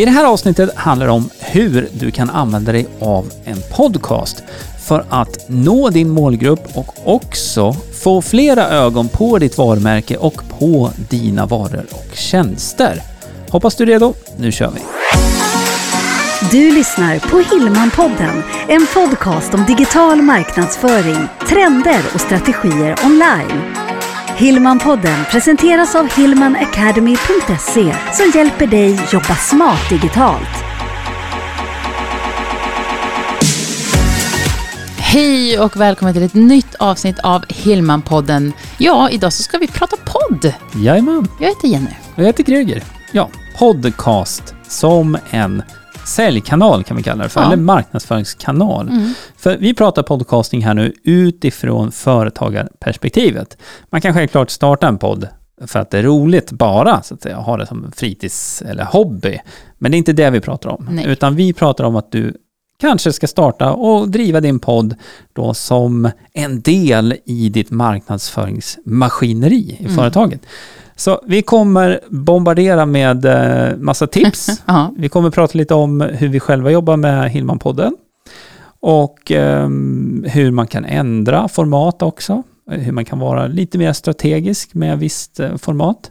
I det här avsnittet handlar det om hur du kan använda dig av en podcast för att nå din målgrupp och också få flera ögon på ditt varumärke och på dina varor och tjänster. Hoppas du är redo. Nu kör vi! Du lyssnar på Hillmanpodden, en podcast om digital marknadsföring, trender och strategier online. Hillmanpodden presenteras av hillmanacademy.se som hjälper dig jobba smart digitalt. Hej och välkommen till ett nytt avsnitt av Hillmanpodden. Ja, idag så ska vi prata podd. Jajamän, Jag heter Jenny. och jag heter Greger. Ja, podcast som en säljkanal kan vi kalla det för, Ja. eller marknadsföringskanal. För vi pratar podcasting här nu utifrån företagarperspektivet. Man kan självklart starta en podd för att det är roligt bara, så att säga, ha det som fritids eller hobby. Men det är inte det vi pratar om, Nej. utan vi pratar om att du kanske ska starta och driva din podd då som en del i ditt marknadsföringsmaskineri i företaget. Så vi kommer bombardera med eh, massa tips. Vi kommer prata lite om hur vi själva jobbar med Hillman-podden och ehm, hur man kan ändra format också. Hur man kan vara lite mer strategisk med visst eh, format.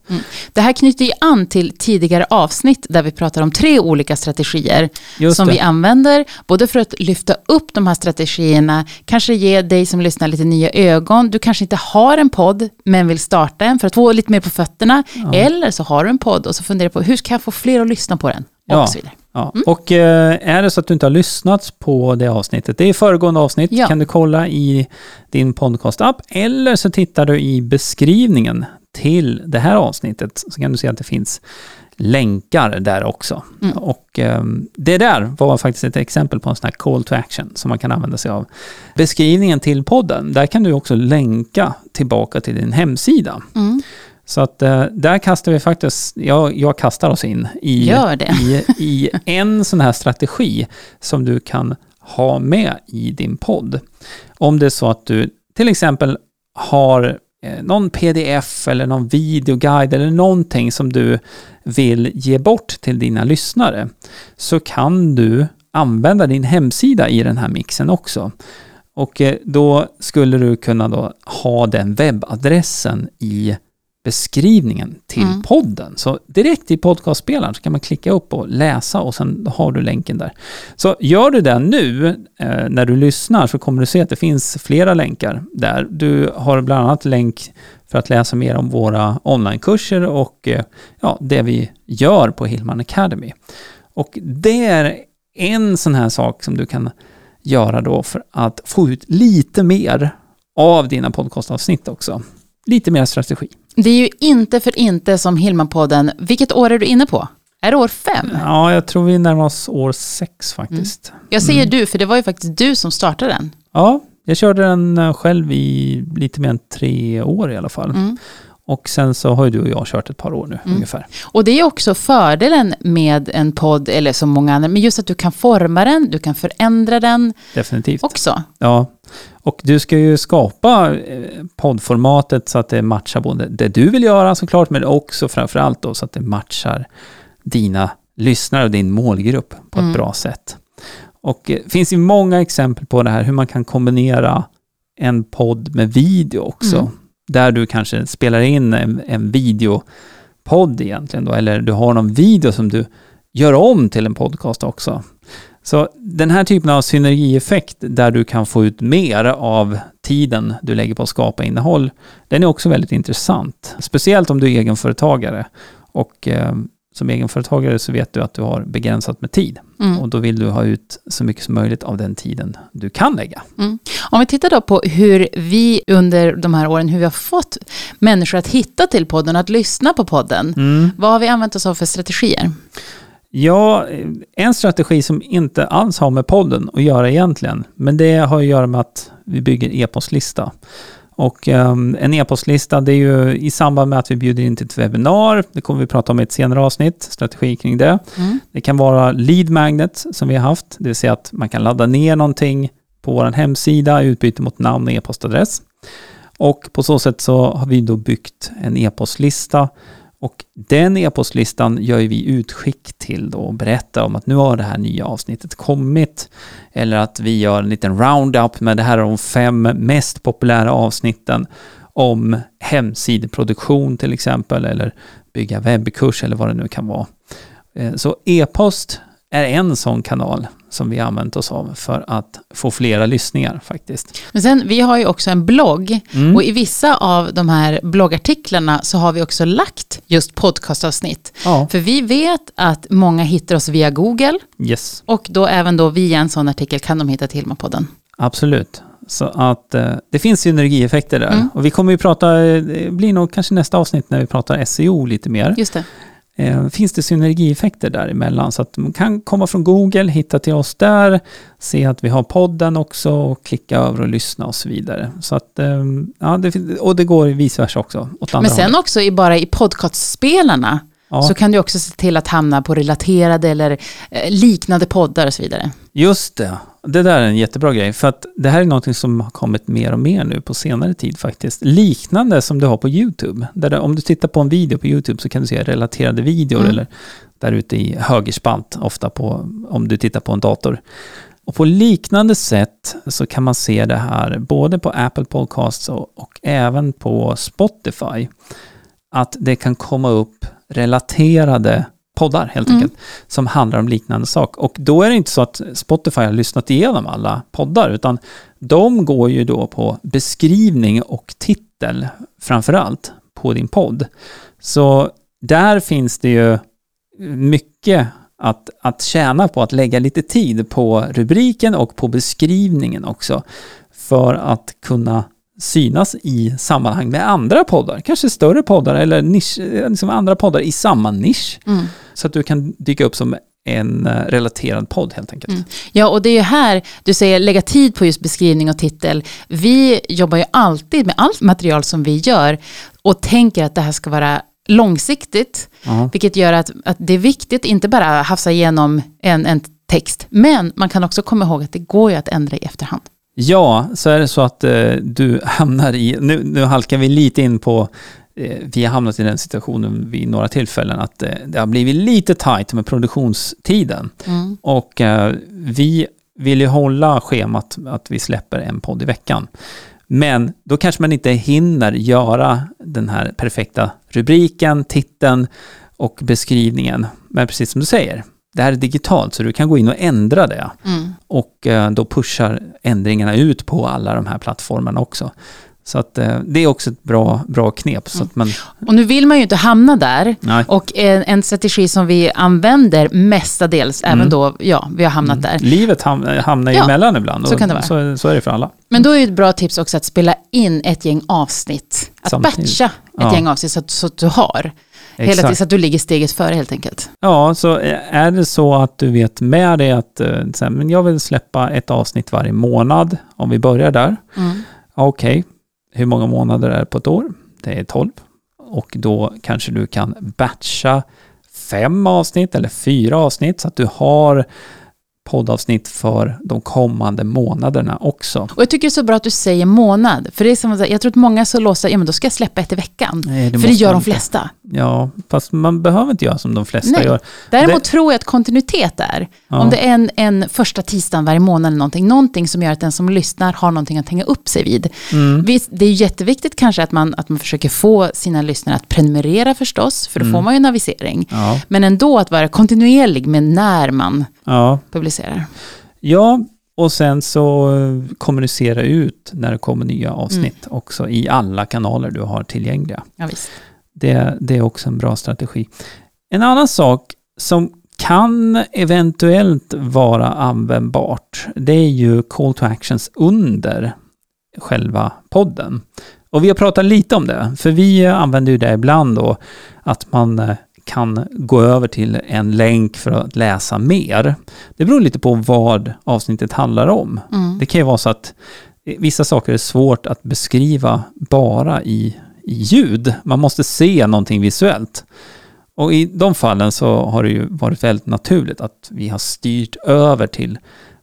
det här knyter ju an till tidigare avsnitt där vi pratar om tre olika strategier Just som det. vi använder, både för att lyfta upp de här strategierna, kanske ge dig som lyssnar lite nya ögon. Du kanske inte har en podd, men vill starta en för att få lite mer på fötterna. Eller så har du en podd och så funderar på hur ska jag få fler att lyssna på den? Ja. Och så vidare. Ja. Och eh, är det så att du inte har lyssnat på det avsnittet, det är föregående avsnitt, Ja. kan du kolla i din podcast-app eller så tittar du i beskrivningen till det här avsnittet så kan du se att det finns länkar där också. Mm. Och eh, det där var faktiskt ett exempel på en sån här call to action som man kan använda sig av. Beskrivningen till podden, där kan du också länka tillbaka till din hemsida. Mm. Så att eh, där kastar vi faktiskt, jag, jag kastar oss in i, Gör i, i en sån här strategi som du kan ha med i din podd. Om det är så att du till exempel har eh, någon pdf eller någon videoguide eller någonting som du vill ge bort till dina lyssnare så kan du använda din hemsida i den här mixen också. Och eh, då skulle du kunna då ha den webbadressen i beskrivningen till Mm. podden. Så direkt i podcastspelaren så kan man klicka upp och läsa och sen har du länken där. Så gör du det nu eh, när du lyssnar så kommer du se att det finns flera länkar där. Du har bland annat länk för att läsa mer om våra onlinekurser och eh, ja, det vi gör på Hillman Academy. Och det är en sån här sak som du kan göra då för att få ut lite mer av dina podcastavsnitt också. Lite mer strategi. Det är ju inte för inte som Hillmanpodden, vilket år är du inne på? Är det år fem? Ja, jag tror vi närmar oss år sex faktiskt. Jag säger du, för det var ju faktiskt du som startade den. Ja, jag körde den eh, själv i lite mer än tre år i alla fall. Mm. Och sen så har ju du och jag kört ett par år nu ungefär. Och det är också fördelen med en podd, eller som många andra, men just att du kan forma den, du kan förändra den Definitivt. också. Ja, och du ska ju skapa eh, poddformatet så att det matchar både det du vill göra såklart, men också framförallt då så att det matchar dina lyssnare och din målgrupp på ett bra sätt. Och det finns ju många exempel på det här, hur man kan kombinera en podd med video också. Mm. Där du kanske spelar in en, en videopodd egentligen då, eller du har någon video som du gör om till en podcast också. Så den här typen av synergieffekt där du kan få ut mer av tiden du lägger på att skapa innehåll, den är också väldigt intressant. Speciellt om du är egenföretagare. Och eh, som egenföretagare så vet du att du har begränsat med tid. Mm. Och då vill du ha ut så mycket som möjligt av den tiden du kan lägga. Mm. Om vi tittar då på hur vi under de här åren, hur vi har fått människor att hitta till podden, att lyssna på podden. Mm. Vad har vi använt oss av för strategier? Ja, en strategi som inte alls har med podden att göra egentligen, men det har att göra med att vi bygger e-postlista. Och ehm, en e-postlista, det är ju i samband med att vi bjuder in till ett webbinar, det kommer vi prata om i ett senare avsnitt, strategi kring det. Mm. Det kan vara lead magnet som vi har haft, det vill säga att man kan ladda ner någonting på vår hemsida i utbyte mot namn och e-postadress. Och på så sätt så har vi då byggt en e-postlista och den e-postlistan gör ju vi utskick till då och berättar om att nu har det här nya avsnittet kommit. Eller att vi gör en liten roundup med det här är de fem mest populära avsnitten om hemsideproduktion till exempel, eller bygga webbkurs eller vad det nu kan vara. Eh, så e-post är en sån kanal som vi använt oss av för att få flera lyssningar faktiskt. Men sen, vi har ju också en blogg Mm. och i vissa av de här bloggartiklarna så har vi också lagt just podcastavsnitt. Ja, För vi vet att många hittar oss via Google yes, och då även då via en sån artikel kan de hitta till Hilma-podden. absolut. Så att eh, det finns synergieffekter där. Mm. Och vi kommer ju prata, eh, det blir nog kanske nästa avsnitt när vi pratar SEO lite mer. Just det. Eh, finns det synergieffekter däremellan. Så att man kan komma från Google, hitta till oss där, se att vi har podden också och klicka över och lyssna och så vidare. Så att, eh, ja, det, och det går vice versa också. Åt andra Men sen hållet. också i, bara i podcastspelarna ja, så kan du också se till att hamna på relaterade eller eh, liknande poddar och så vidare. Just det. Det där är en jättebra grej. För att det här är någonting som har kommit mer och mer nu på senare tid faktiskt. Liknande som du har på YouTube. Där det, om du tittar på en video på YouTube så kan du se relaterade videor Mm. eller där ute i högerspalt, ofta på, om du tittar på en dator. Och på liknande sätt så kan man se det här både på Apple Podcasts och, och även på Spotify. Att det kan komma upp relaterade poddar helt Mm. enkelt som handlar om liknande sak. Och då är det inte så att Spotify har lyssnat igenom alla poddar, utan de går ju då på beskrivning och titel framför allt på din podd. Så där finns det ju mycket att, att tjäna på att lägga lite tid på rubriken och på beskrivningen också. För att kunna synas i sammanhang med andra poddar, kanske större poddar eller nisch, liksom andra poddar i samma nisch. Mm. Så att du kan dyka upp som en eh, relaterad podd helt enkelt. Mm. Ja, och det är ju här du säger lägga tid på just beskrivning och titel. Vi jobbar ju alltid med allt material som vi gör och tänker att det här ska vara långsiktigt, Ja. vilket gör att, att det är viktigt, inte bara hafsa igenom en, en text, men man kan också komma ihåg att det går ju att ändra i efterhand. Ja, så är det så att eh, du hamnar i, nu, nu halkar vi lite in på, eh, vi har hamnat i den situationen vid några tillfällen att eh, det har blivit lite tajt med produktionstiden. Mm. Och eh, vi vill ju hålla schemat att vi släpper en podd i veckan. Men då kanske man inte hinner göra den här perfekta rubriken, titeln och beskrivningen. Men precis som du säger, det här är digitalt så du kan gå in och ändra det. Mm. Och eh, då pushar ändringarna ut på alla de här plattformarna också. Så att eh, det är också ett bra, bra knep. Så att man, Och nu vill man ju inte hamna där. nej. Och en, en strategi som vi använder mestadels, Mm. även då ja, vi har hamnat där. Livet ham- hamnar ju Ja, emellan ibland. så kan det vara. Så, så är det för alla. Men då är ett bra tips också att spela in ett gäng avsnitt. Att Samtidigt. batcha ett Ja. gäng avsnitt så att, så att du har. Hela tiden, så att du ligger steget före helt enkelt. Ja, så är det så att du vet med dig att eh, här, men jag vill släppa ett avsnitt varje månad, om vi börjar där. Mm. Okej, hur många månader är det på ett år? Det är 12. Och då kanske du kan batcha fem avsnitt eller fyra avsnitt så att du har poddavsnitt för de kommande månaderna också. Och jag tycker det är så bra att du säger månad. För det är som att jag tror att många så låsta, ja men då ska jag släppa ett i veckan. Nej, för det gör de flesta. Ja, fast man behöver inte göra som de flesta Nej. gör. Däremot Det- tror jag att kontinuitet är, Ja. om det är en, en första tisdagen varje månad eller någonting, någonting som gör att den som lyssnar har någonting att hänga upp sig vid. Mm. Visst, det är jätteviktigt kanske att man, att man försöker få sina lyssnare att prenumerera förstås, för då Mm. får man ju en avisering. Ja, Men ändå att vara kontinuerlig med när man ja. publicerar. Ja, och sen så eh, kommunicera ut när det kommer nya avsnitt också i alla kanaler du har tillgängliga. Ja, visst. Det, det är också en bra strategi. En annan sak som kan eventuellt vara användbart, det är ju call to actions under själva podden. Och vi har pratat lite om det, för vi använder ju det ibland då, att man eh, kan gå över till en länk för att läsa mer. Det beror lite på vad avsnittet handlar om. Mm. Det kan ju vara så att vissa saker är svårt att beskriva bara i ljud. Man måste se någonting visuellt. Och i de fallen så har det ju varit väldigt naturligt att vi har styrt över till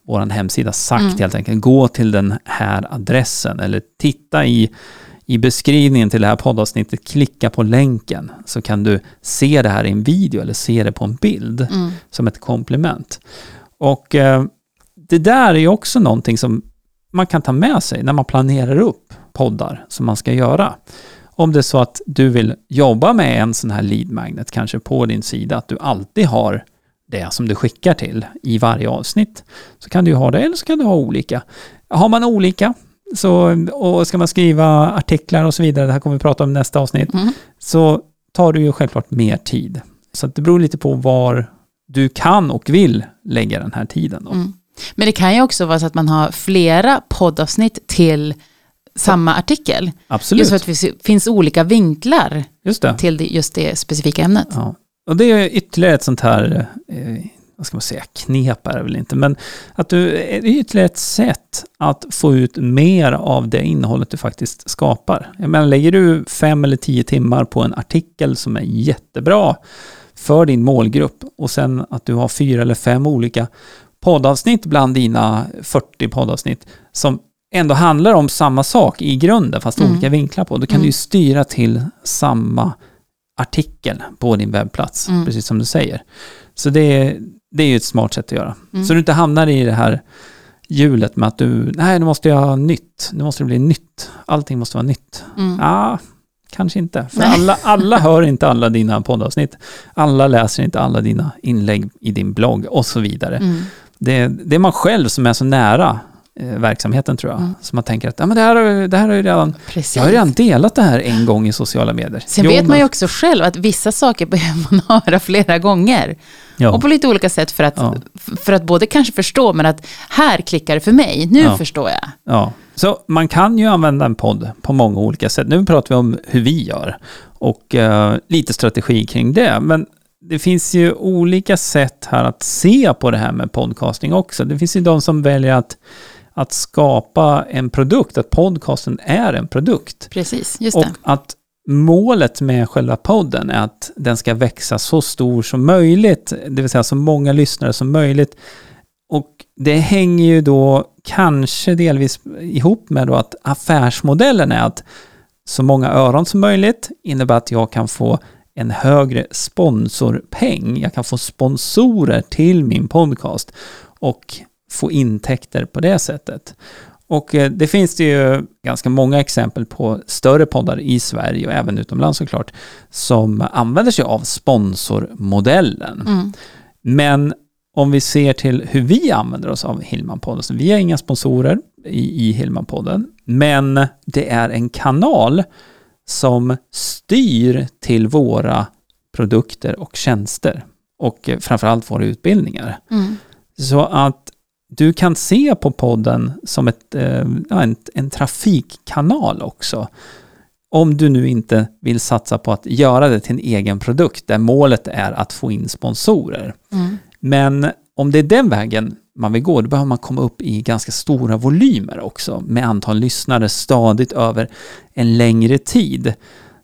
vår hemsida, sagt Mm. helt enkelt, gå till den här adressen eller titta i, i beskrivningen till det här poddavsnittet klicka på länken så kan du se det här i en video eller se det på en bild Mm. som ett komplement. Och eh, det där är ju också någonting som man kan ta med sig när man planerar upp poddar som man ska göra. Om det är så att du vill jobba med en sån här lead magnet kanske på din sida, att du alltid har det som du skickar till i varje avsnitt, så kan du ha det, eller så kan du ha olika. Har man olika, så, och ska man skriva artiklar och så vidare, det här kommer vi prata om i nästa avsnitt, Mm. så tar du ju självklart mer tid. Så det beror lite på var du kan och vill lägga den här tiden. Då. Mm. Men det kan ju också vara så att man har flera poddavsnitt till samma artikel. Absolut, Just för att det finns- olika vinklar det. till just det specifika ämnet. Ja. Och det är ytterligare ett sånt här, eh, vad ska man säga, knep är det väl inte, men att du, det är ytterligare ett sätt att få ut mer av det innehållet du faktiskt skapar. Jag menar, lägger du fem eller tio timmar på en artikel som är jättebra för din målgrupp och sen att du har fyra eller fem olika poddavsnitt bland dina 40 poddavsnitt som ändå handlar om samma sak i grunden, fast Mm. olika vinklar på. Då kan Mm. du ju styra till samma artikel på din webbplats, Mm. precis som du säger. Så det är, det är ju ett smart sätt att göra. Mm. Så du inte hamnar i det här hjulet med att du, nej nu måste jag ha nytt, nu måste det bli nytt, allting måste vara nytt. Mm. Ja, kanske inte. För Nej. alla, alla hör inte alla dina poddavsnitt. Alla läser inte alla dina inlägg i din blogg och så vidare. Mm. Det, det är man själv som är så nära verksamheten tror jag. Mm. Så man tänker att ja, men det, här, har det här har ju redan, Precis. jag har ju redan delat det här en gång i sociala medier. Sen Jo, vet man ju också själv att vissa saker behöver man höra flera gånger. ja. Och på lite olika sätt för att, Ja. för att både kanske förstå, men att här klickar det för mig, nu Ja. förstår jag. Ja, så man kan ju använda en podd på många olika sätt. Nu pratar vi om hur vi gör och eh, lite strategi kring det. Men det finns ju olika sätt här att se på det här med podcasting också. Det finns ju de som väljer att, att skapa en produkt, att podcasten är en produkt. Precis, just Och det. att målet med själva podden är att den ska växa så stor som möjligt, det vill säga så många lyssnare som möjligt. Och det hänger ju då kanske delvis ihop med då att affärsmodellen är att så många öron som möjligt innebär att jag kan få en högre sponsorpeng. Jag kan få sponsorer till min podcast och få intäkter på det sättet. Och eh, det finns det ju ganska många exempel på större poddar i Sverige och även utomlands såklart som använder sig av sponsormodellen. Mm. Men om vi ser till hur vi använder oss av Hillman-podden, så vi har inga sponsorer i, i Hillman-podden, men det är en kanal som styr till våra produkter och tjänster och eh, framförallt våra utbildningar. Mm. Så att du kan se på podden som ett, eh, ja, en, en trafikkanal också. Om du nu inte vill satsa på att göra det till en egen produkt där målet är att få in sponsorer. Mm. Men om det är den vägen man vill gå, då behöver man komma upp i ganska stora volymer också med antal lyssnare stadigt över en längre tid.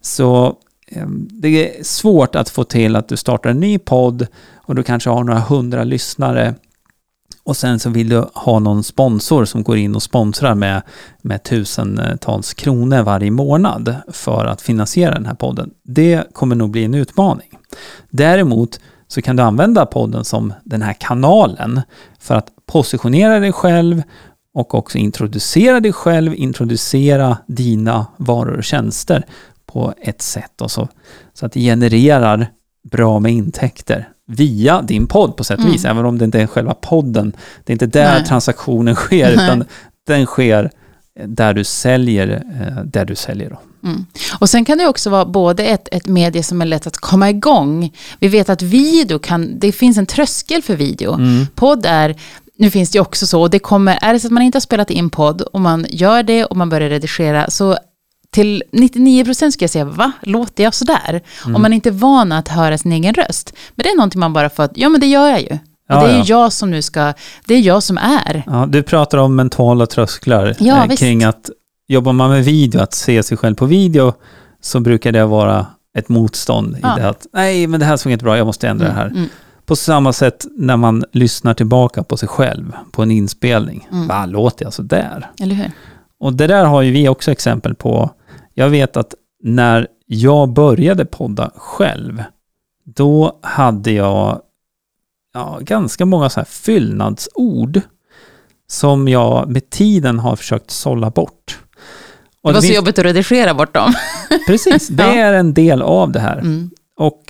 Så eh, det är svårt att få till att du startar en ny podd och du kanske har några hundra lyssnare och sen så vill du ha någon sponsor som går in och sponsrar med, med tusentals kronor varje månad för att finansiera den här podden. Det kommer nog bli en utmaning. Däremot så kan du använda podden som den här kanalen för att positionera dig själv och också introducera dig själv, introducera dina varor och tjänster på ett sätt och så, så att det genererar bra med intäkter via din podd på sätt och vis, Mm. även om det inte är själva podden. Det är inte där Nej. transaktionen sker, Nej. utan den sker där du säljer, eh, där du säljer då. Mm. Och sen kan det också vara både ett, ett medie som är lätt att komma igång. Vi vet att video kan, det finns en tröskel för video. Mm. Podd är, nu finns det också så, det kommer, är det så att man inte har spelat in podd och man gör det och man börjar redigera, så till 99% ska jag säga, va? Låter jag sådär? Mm. Om man inte är van att höra sin egen röst. Men det är någonting man bara får att, ja men det gör jag ju. Och det är ju ja. jag som nu ska, det är jag som är. Ja, du pratar om mentala trösklar Ja, eh, kring att jobbar man med video, att se sig själv på video, så brukar det vara ett motstånd Ja. i det att nej, men det här såg inte bra, jag måste ändra det här. Mm. På samma sätt när man lyssnar tillbaka på sig själv på en inspelning. Mm. Va, låter jag så där? Eller hur? Och det där har ju vi också exempel på Jag vet att när jag började podda själv, då hade jag ja, ganska många så här fyllnadsord som jag med tiden har försökt sålla bort. Och Det var så finns- jobbigt att redigera bort dem. Precis, det Ja. är en del av det här. Mm. Och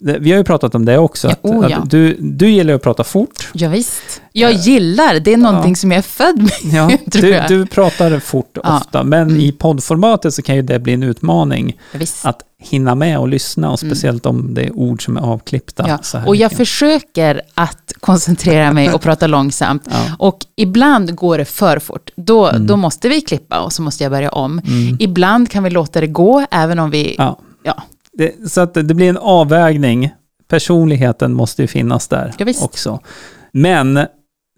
det, vi har ju pratat om det också. Ja, Att, oh ja. att du, du gillar att prata fort. Ja, visst. Jag gillar, det är någonting Ja. som jag är född med. Ja, du, du pratar fort Ja. ofta, men Mm. i poddformatet så kan ju det bli en utmaning Ja, att hinna med och lyssna, och speciellt om det är ord som är avklippta. Mm. Ja. Och jag mycket. försöker att koncentrera mig och prata långsamt. Ja. Och ibland går det för fort. Då, Mm. då måste vi klippa och så måste jag börja om. Ibland kan vi låta det gå, även om vi... Ja. Det, så att det blir en avvägning. Personligheten måste ju finnas där Ja, också. Men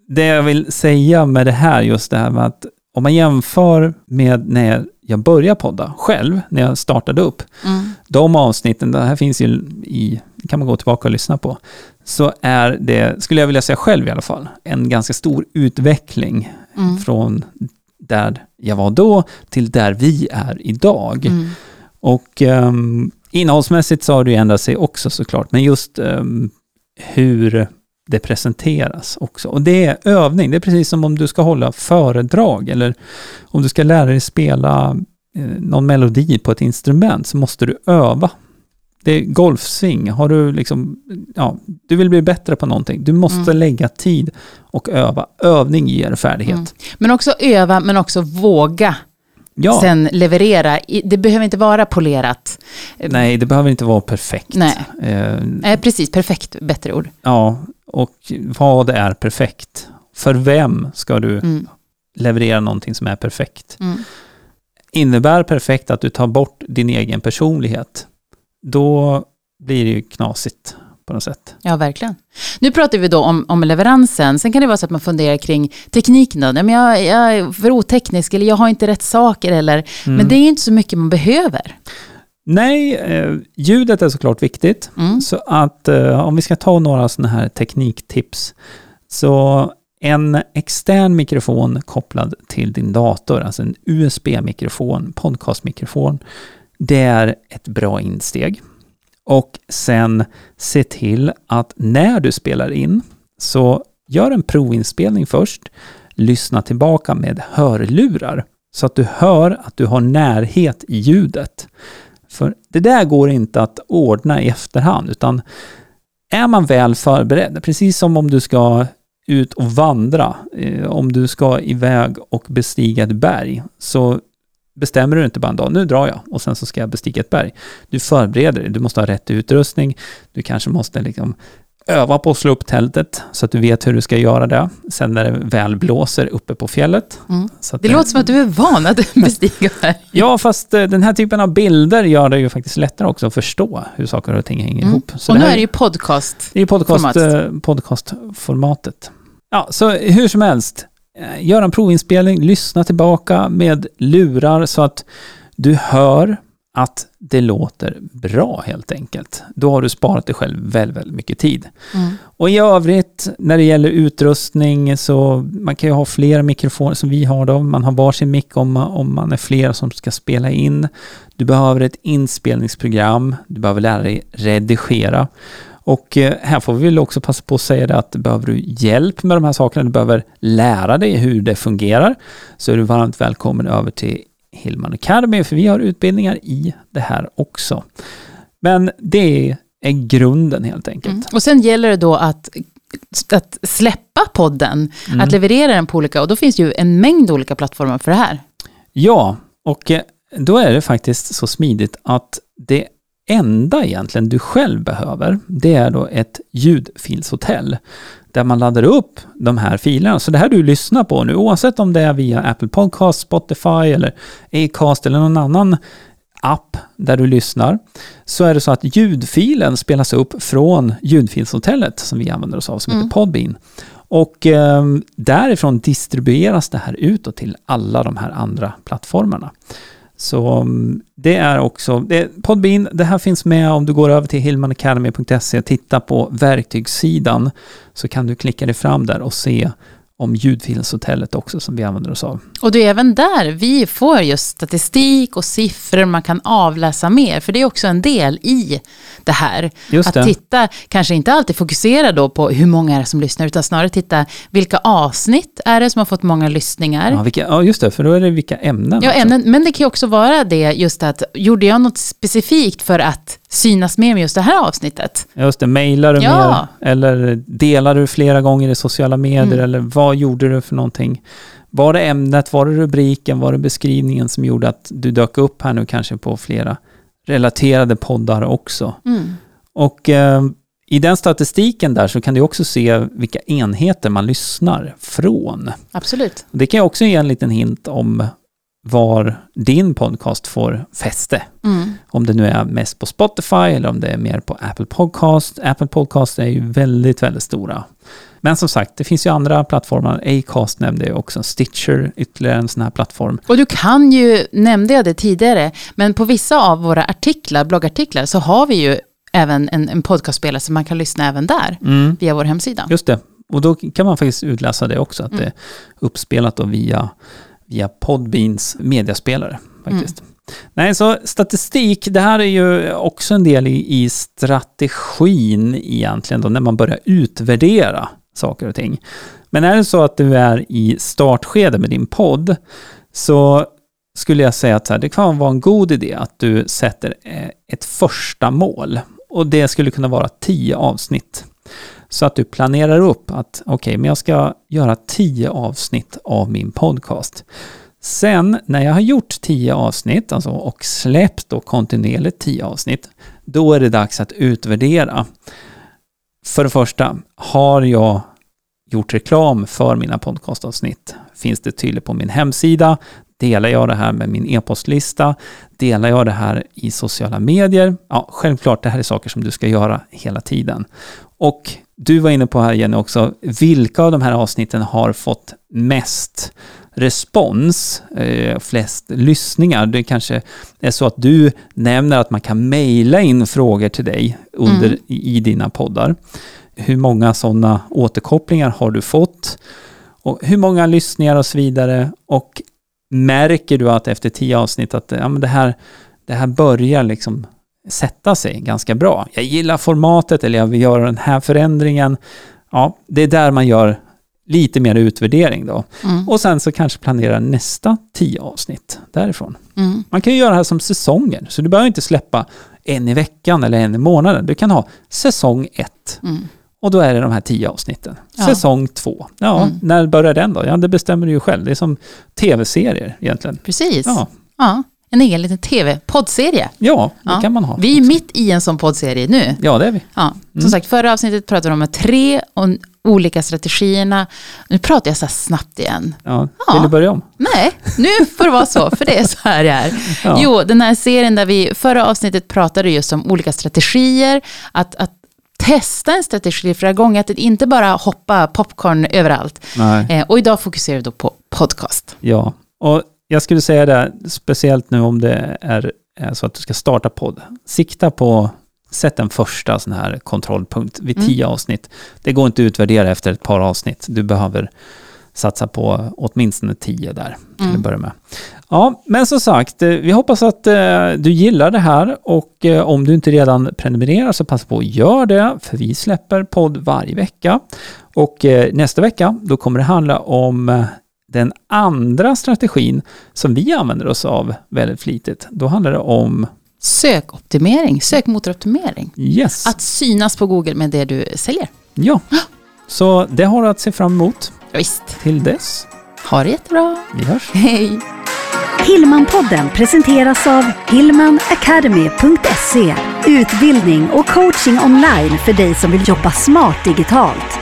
det jag vill säga med det här, just det här med att om man jämför med när jag började podda själv, när jag startade upp, Mm. de avsnitten, det här finns ju i, kan man gå tillbaka och lyssna på, så är det, skulle jag vilja säga själv i alla fall, en ganska stor utveckling Mm. från där jag var då till där vi är idag. Mm. Och um, innehållsmässigt så har det ju ändrat sig också såklart, men just ehm, hur det presenteras också. Och det är övning, det är precis som om du ska hålla föredrag eller om du ska lära dig spela eh, någon melodi på ett instrument så måste du öva. Det är golfsving, har du liksom, ja, du vill bli bättre på någonting, du måste Mm. lägga tid och öva. Övning ger färdighet. Mm. Men också öva, men också våga Ja, sen leverera. Det behöver inte vara polerat. nej, det behöver inte vara perfekt. Nej. Eh, Nej, precis. Perfekt, bättre ord. Ja, och vad är perfekt? För vem ska du Mm. leverera någonting som är perfekt? Mm. Innebär perfekt att du tar bort din egen personlighet? Då blir det ju knasigt på något sätt. Ja, verkligen. Nu pratar vi då om, om leveransen. Sen kan det vara så att man funderar kring tekniken. Då. Nej, men jag, jag är för oteknisk eller jag har inte rätt saker. Eller, Mm. Men det är ju inte så mycket man behöver. Nej, eh, ljudet är såklart viktigt. Mm. Så att eh, om vi ska ta några sådana här tekniktips. Så en extern mikrofon kopplad till din dator, alltså en USB-mikrofon, podcastmikrofon, det är ett bra insteg. Och sen se till att när du spelar in, så gör en provinspelning först, lyssna tillbaka med hörlurar, så att du hör att du har närhet i ljudet. För det där går inte att ordna i efterhand, utan är man väl förberedd, precis som om du ska ut och vandra, eh, om du ska iväg och bestiga ett berg, så bestämmer du inte bara en dag, nu drar jag och sen så ska jag bestiga ett berg. Du förbereder dig, du måste ha rätt utrustning, du kanske måste liksom öva på att slå upp tältet så att du vet hur du ska göra det, sen när det väl blåser uppe på fjället. Mm. Att Det låter som att du är van att bestiga här. Ja, fast eh, den här typen av bilder gör det ju faktiskt lättare också att förstå hur saker och ting hänger Mm. ihop. Så Och nu är det ju podcast. det är podcast, eh, podcastformatet. Ja, så hur som helst, eh, gör en provinspelning, lyssna tillbaka med lurar så att du hör att det låter bra helt enkelt. Då har du sparat dig själv väldigt, väldigt mycket tid. Mm. Och i övrigt, när det gäller utrustning, så man kan ju ha flera mikrofoner som vi har då. Man har varsin mick om, om man är flera som ska spela in. Du behöver ett inspelningsprogram, du behöver lära dig redigera. Och eh, här får vi väl också passa på att säga det att behöver du hjälp med de här sakerna, du behöver lära dig hur det fungerar, så är du varmt välkommen över till Hillman Academy, för vi har utbildningar i det här också. Men det är grunden helt enkelt. Mm. Och sen gäller det då att, att släppa podden, Mm. att leverera den på olika, och då finns det ju en mängd olika plattformar för det här. Ja, och eh, då är det faktiskt så smidigt att det enda egentligen du själv behöver, det är då ett ljudfilshotell där man laddar upp de här filerna. Så det här du lyssnar på nu, oavsett om det är via Apple Podcast, Spotify eller Acast eller någon annan app där du lyssnar, så är det så att ljudfilen spelas upp från ljudfilshotellet som vi använder oss av, som Mm. heter Podbean. Och eh, därifrån distribueras det här utåt till alla de här andra plattformarna. Så mm, det är också, det, Podbean, det här finns med. Om du går över till hillmanacademy.se och tittar på verktygssidan så kan du klicka dig fram där och se om ljudfilshotellet också som vi använder oss av. Och det är även där vi får just statistik och siffror man kan avläsa mer. För det är också en del i det här. Just att det. titta, kanske inte alltid fokusera då på hur många är det som lyssnar, utan snarare titta vilka avsnitt är det som har fått många lyssningar. Ja, vilka, ja, just det, för då är det vilka ämnen. Ja, också. ämnen, men det kan ju också vara det just att, gjorde jag något specifikt för att synas mer med just det här avsnittet? Just det, mejlar du Ja. mer? Eller delar du flera gånger i sociala medier? Mm. Eller vad gjorde du för någonting? Var det ämnet, var det rubriken, var det beskrivningen som gjorde att du dök upp här nu kanske på flera relaterade poddar också? Mm. Och eh, i den statistiken där så kan du också se vilka enheter man lyssnar från. Absolut. Det kan ju också ge en liten hint om var din podcast får fäste. Mm. Om det nu är mest på Spotify eller om det är mer på Apple Podcast. Apple Podcast är ju väldigt, väldigt stora. Men som sagt, det finns ju andra plattformar. Acast nämnde jag också. Stitcher, ytterligare en sån här plattform. Och du kan ju, nämnde jag det tidigare, men på vissa av våra artiklar, bloggartiklar, så har vi ju även en, en podcastspelare så man kan lyssna även där, Mm, via vår hemsida. just det. Och då kan man faktiskt utläsa det också, att Mm. det är uppspelat då via, via Podbeans mediaspelare faktiskt. Mm. Nej, så statistik, det här är ju också en del i, i strategin egentligen då, när man börjar utvärdera saker och ting. Men är det så att du är i startskede med din podd, så skulle jag säga att här, det kan vara en god idé att du sätter eh, ett första mål. Och det skulle kunna vara tio avsnitt. Så att du planerar upp att okej, men jag ska göra tio avsnitt av min podcast. Sen när jag har gjort tio avsnitt alltså, och släppt då kontinuerligt tio avsnitt, då är det dags att utvärdera. För det första, har jag gjort reklam för mina podcastavsnitt? Finns det tydligt på min hemsida? Delar jag det här med min e-postlista? Delar jag det här i sociala medier? Ja, självklart, det här är saker som du ska göra hela tiden. Och du var inne på här Jenny också, vilka av de här avsnitten har fått mest respons, eh, flest lyssningar? Det kanske är så att du nämner att man kan mejla in frågor till dig under, Mm. i, i dina poddar. Hur många sådana återkopplingar har du fått? Och hur många lyssningar och så vidare? Och märker du att efter tio avsnitt att ja, men det, här, det här börjar liksom sätta sig ganska bra. Jag gillar formatet eller jag vill göra den här förändringen. Ja, det är där man gör lite mer utvärdering då. Mm. Och sen så kanske planera nästa tio avsnitt därifrån. Mm. Man kan ju göra det här som säsonger, så du behöver inte släppa en i veckan eller en i månaden. Du kan ha säsong ett Mm. och då är det de här tio avsnitten. Ja. Säsong två. Ja, Mm. när börjar den då? Ja, det bestämmer du ju själv. Det är som tv-serier egentligen. Precis. Ja, Ja. En egen liten tv-poddserie. ja det Ja. kan man ha. Vi är mitt i en sån poddserie nu. Ja, det är vi. Ja. Som Mm. sagt, förra avsnittet pratade vi om de tre och olika strategierna. Nu pratar jag så här snabbt igen. Ja. Ja. Vill du börja om? Nej, nu får det vara så, för det är så här det är. Ja. Jo, den här serien där vi förra avsnittet pratade just om olika strategier, att, att testa en strategi flera gånger, att inte bara hoppa popcorn överallt. Eh, och idag fokuserar vi då på podcast. Ja, och jag skulle säga det, speciellt nu om det är, är så att du ska starta podd. Sikta på, sätt en första sån här kontrollpunkt vid Mm. tio avsnitt. Det går inte att utvärdera efter ett par avsnitt. Du behöver satsa på åtminstone tio där till Mm. att börja med. Ja, men som sagt, eh, vi hoppas att eh, du gillar det här och eh, om du inte redan prenumererar så passa på att göra det, för vi släpper podd varje vecka. Och nästa vecka, då kommer det handla om den andra strategin som vi använder oss av väldigt flitigt. Då handlar det om Sökoptimering, sökmotoroptimering. yes. Att synas på Google med det du säljer. Ja, så det har du att se fram emot. Ja, Visst. Till dess, Ha det jättebra. vi hörs. Hej. Hillmanpodden presenteras av hillmanacademy.se Utbildning och coaching online för dig som vill jobba smart digitalt.